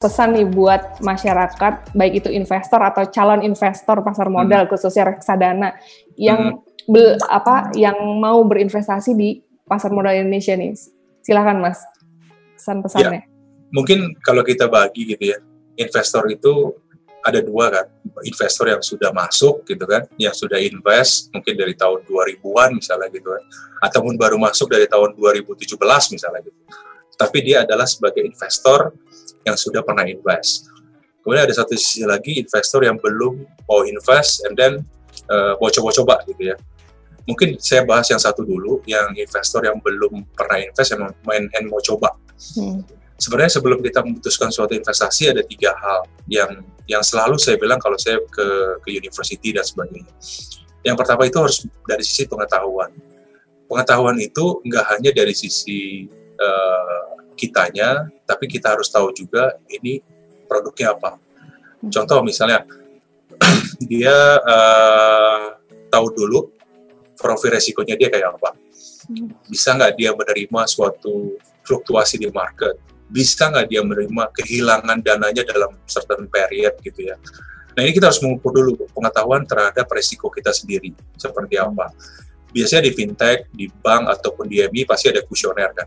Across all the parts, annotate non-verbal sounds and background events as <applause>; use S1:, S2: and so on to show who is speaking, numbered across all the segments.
S1: pesan nih buat masyarakat baik itu investor atau calon investor pasar modal hmm. khususnya reksadana yang hmm. be, apa yang mau berinvestasi di pasar modal Indonesia nih silahkan mas pesan pesannya
S2: ya, mungkin kalau kita bagi gitu ya investor itu ada dua kan investor yang sudah masuk gitu kan yang sudah invest mungkin dari tahun 2000-an misalnya gitu kan ataupun baru masuk dari tahun 2017 misalnya gitu tapi dia adalah sebagai investor yang sudah pernah invest. Kemudian ada satu sisi lagi investor yang belum mau invest and then uh, mau coba-coba gitu ya. Mungkin saya bahas yang satu dulu, yang investor yang belum pernah invest yang main and mau coba. Hmm. Sebenarnya sebelum kita memutuskan suatu investasi ada tiga hal yang yang selalu saya bilang kalau saya ke ke university dan sebagainya. Yang pertama itu harus dari sisi pengetahuan. Pengetahuan itu nggak hanya dari sisi uh, kitanya, tapi kita harus tahu juga ini produknya apa. Contoh misalnya <clears throat> dia uh, tahu dulu profil resikonya dia kayak apa. Bisa nggak dia menerima suatu fluktuasi di market? Bisa nggak dia menerima kehilangan dananya dalam certain period gitu ya? Nah ini kita harus mengukur dulu pengetahuan terhadap resiko kita sendiri seperti apa. Biasanya di fintech, di bank ataupun di MI pasti ada kuesioner kan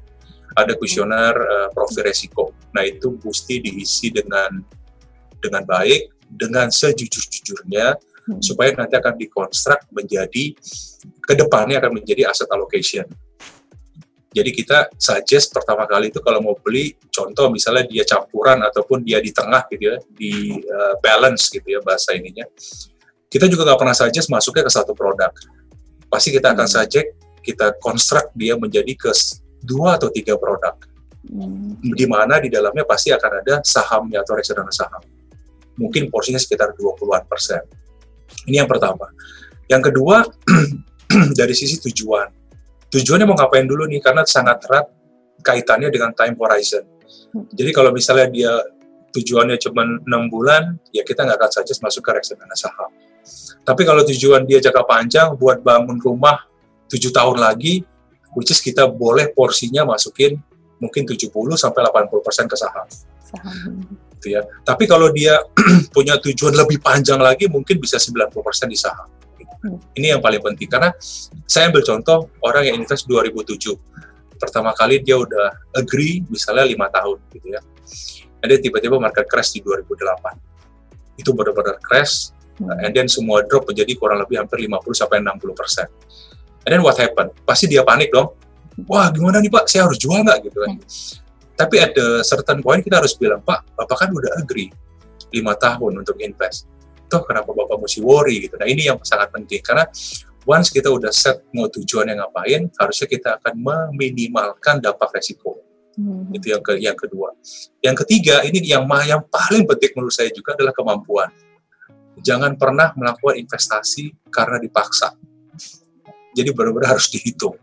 S2: ada kuesioner uh, profil resiko. Nah itu mesti diisi dengan dengan baik, dengan sejujur-jujurnya, hmm. supaya nanti akan dikonstruk menjadi ke depannya akan menjadi asset allocation. Jadi kita suggest pertama kali itu kalau mau beli, contoh misalnya dia campuran ataupun dia di tengah gitu ya, di uh, balance gitu ya bahasa ininya. Kita juga nggak pernah suggest masuknya ke satu produk. Pasti kita akan hmm. suggest kita konstruk dia menjadi ke dua atau tiga produk. Hmm. Di mana di dalamnya pasti akan ada sahamnya atau reksadana saham. Mungkin porsinya sekitar 20-an persen. Ini yang pertama. Yang kedua, <clears throat> dari sisi tujuan. Tujuannya mau ngapain dulu nih, karena sangat erat kaitannya dengan time horizon. Jadi kalau misalnya dia tujuannya cuma enam bulan, ya kita nggak akan saja masuk ke reksadana saham. Tapi kalau tujuan dia jangka panjang buat bangun rumah tujuh tahun lagi, which is kita boleh porsinya masukin mungkin 70 sampai 80% ke saham. Saham. Gitu ya. Tapi kalau dia <clears throat> punya tujuan lebih panjang lagi mungkin bisa 90% di saham. Hmm. Ini yang paling penting karena saya ambil contoh orang yang invest 2007. Pertama kali dia udah agree misalnya lima tahun gitu ya. Dan tiba-tiba market crash di 2008. Itu benar-benar crash hmm. and then semua drop menjadi kurang lebih hampir 50 sampai 60 persen. And then what happened? Pasti dia panik dong. Wah, gimana nih Pak? Saya harus jual nggak gitu kan? Hmm. Tapi ada certain point kita harus bilang, Pak, Bapak kan udah agree lima tahun untuk invest. Toh kenapa Bapak mesti worry gitu? Nah ini yang sangat penting karena once kita udah set mau tujuan yang ngapain, harusnya kita akan meminimalkan dampak resiko. Hmm. Itu yang ke yang kedua. Yang ketiga ini yang yang paling penting menurut saya juga adalah kemampuan. Jangan pernah melakukan investasi karena dipaksa jadi benar-benar harus dihitung.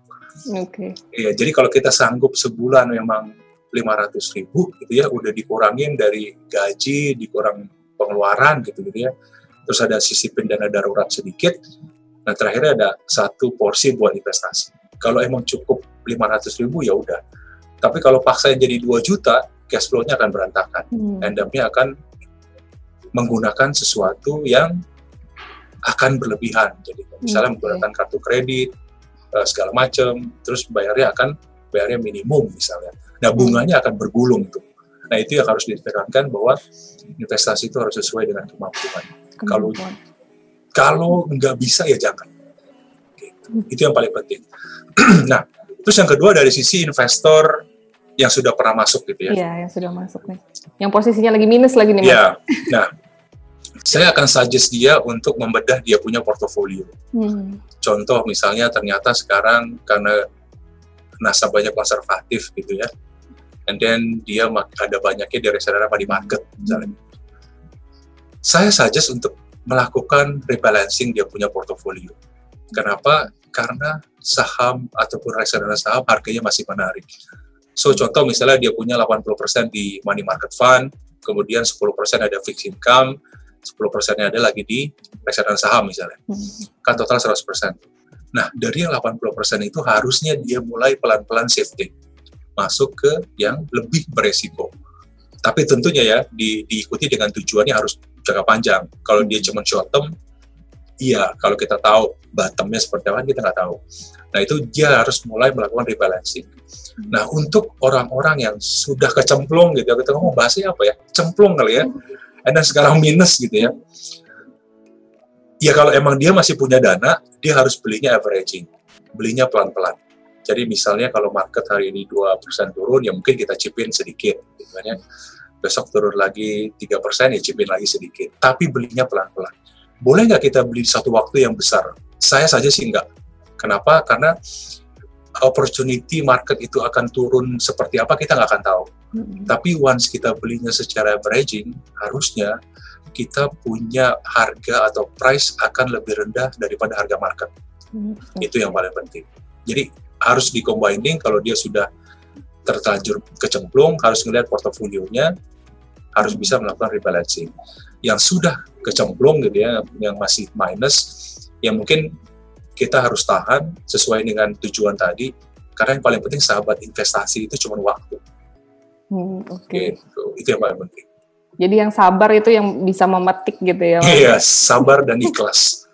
S2: Oke. Okay. Ya, jadi kalau kita sanggup sebulan memang 500 ribu gitu ya, udah dikurangin dari gaji, dikurang pengeluaran gitu gitu ya. Terus ada sisi pendana darurat sedikit. Nah terakhir ada satu porsi buat investasi. Kalau emang cukup 500 ribu ya udah. Tapi kalau paksa jadi 2 juta, cash flow-nya akan berantakan. Hmm. Endemnya akan menggunakan sesuatu yang akan berlebihan. Jadi misalnya okay. menggunakan kartu kredit uh, segala macam, terus bayarnya akan bayarnya minimum misalnya. Nah bunganya akan bergulung tuh. Nah itu yang harus ditekankan bahwa investasi itu harus sesuai dengan kemampuan. Kalau kalau nggak bisa ya jangan. Gitu. Itu yang paling penting. <clears throat> nah terus yang kedua dari sisi investor yang sudah pernah masuk gitu ya.
S1: Iya, yang sudah masuk nih. Yang posisinya lagi minus lagi nih.
S2: Iya. Nah, saya akan suggest dia untuk membedah dia punya portofolio. Hmm. Contoh misalnya ternyata sekarang karena nasabahnya konservatif gitu ya, and then dia ada banyaknya dari reksadana di market misalnya. Hmm. Saya suggest untuk melakukan rebalancing dia punya portofolio. Kenapa? Karena saham ataupun reksadana saham harganya masih menarik. So contoh misalnya dia punya 80% di money market fund, kemudian 10% ada fixed income, 10 persennya ada lagi di reksadana saham misalnya. Hmm. Kan total 100 persen. Nah, dari yang 80 persen itu harusnya dia mulai pelan-pelan shifting. Masuk ke yang lebih beresiko. Tapi tentunya ya di, diikuti dengan tujuannya harus jangka panjang. Kalau dia cuma short term, iya. Kalau kita tahu bottomnya seperti apa kita nggak tahu. Nah itu dia harus mulai melakukan rebalancing. Nah untuk orang-orang yang sudah kecemplung gitu, kita ngomong bahasanya apa ya? Cemplung kali ya. Dan sekarang minus gitu ya. Ya kalau emang dia masih punya dana, dia harus belinya averaging. Belinya pelan-pelan jadi misalnya kalau market hari ini 2% turun, ya mungkin kita cipin sedikit. Gitu kan ya. Besok turun lagi 3%, ya cipin lagi sedikit. Tapi belinya pelan-pelan. Boleh nggak kita beli satu waktu yang besar? Saya saja sih nggak. Kenapa? Karena opportunity market itu akan turun seperti apa kita nggak akan tahu. Mm-hmm. Tapi once kita belinya secara averaging, harusnya kita punya harga atau price akan lebih rendah daripada harga market. Mm-hmm. Itu yang paling penting. Jadi harus combining kalau dia sudah terlanjur kecemplung harus melihat portofolionya harus bisa melakukan rebalancing yang sudah kecemplung gitu ya yang masih minus yang mungkin kita harus tahan sesuai dengan tujuan tadi karena yang paling penting sahabat investasi itu cuma waktu hmm, oke okay. gitu. itu yang paling penting
S1: jadi yang sabar itu yang bisa memetik gitu ya
S2: iya sabar dan ikhlas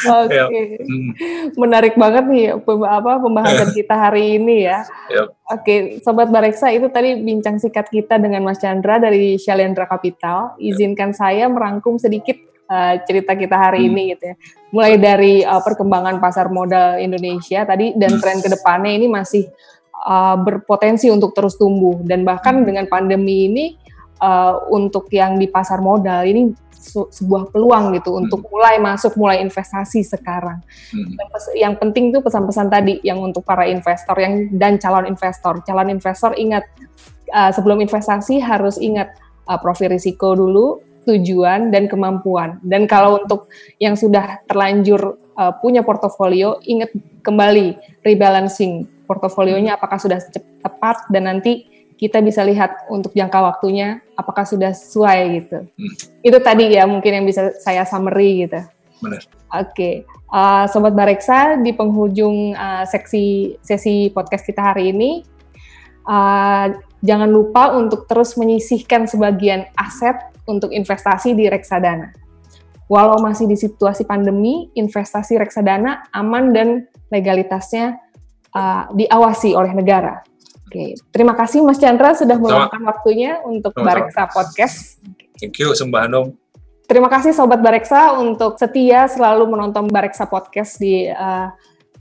S1: Oke, okay. hmm. menarik banget nih apa pembahasan kita hari ini ya. Yep. Oke, okay, sobat Bareksa itu tadi bincang sikat kita dengan Mas Chandra dari Shalendra Capital. Izinkan yep. saya merangkum sedikit uh, cerita kita hari hmm. ini gitu ya. Mulai dari uh, perkembangan pasar modal Indonesia tadi dan hmm. tren ke depannya ini masih uh, berpotensi untuk terus tumbuh dan bahkan hmm. dengan pandemi ini uh, untuk yang di pasar modal ini sebuah peluang gitu hmm. untuk mulai masuk, mulai investasi sekarang. Hmm. Yang penting itu pesan-pesan tadi yang untuk para investor yang dan calon investor. Calon investor ingat uh, sebelum investasi harus ingat uh, profil risiko dulu, tujuan dan kemampuan. Dan kalau untuk yang sudah terlanjur uh, punya portofolio, ingat kembali rebalancing portofolionya apakah sudah tepat dan nanti kita bisa lihat untuk jangka waktunya apakah sudah sesuai gitu. Hmm. Itu tadi ya mungkin yang bisa saya summary gitu.
S2: Benar.
S1: Oke, okay. uh, sobat Bareksa di penghujung uh, seksi sesi podcast kita hari ini uh, jangan lupa untuk terus menyisihkan sebagian aset untuk investasi di reksadana. Walau masih di situasi pandemi, investasi reksadana aman dan legalitasnya uh, diawasi oleh negara. Oke, terima kasih Mas Chandra sudah meluangkan waktunya untuk Sama-sama. Bareksa Podcast.
S2: Thank you, Sembah Hanum.
S1: Terima kasih Sobat Bareksa untuk setia selalu menonton Bareksa Podcast di uh,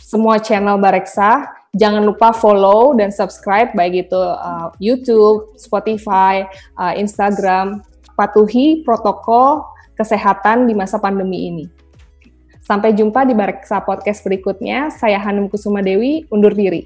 S1: semua channel Bareksa. Jangan lupa follow dan subscribe baik itu uh, YouTube, Spotify, uh, Instagram. Patuhi protokol kesehatan di masa pandemi ini. Sampai jumpa di Bareksa Podcast berikutnya. Saya Hanum Kusuma Dewi, undur diri.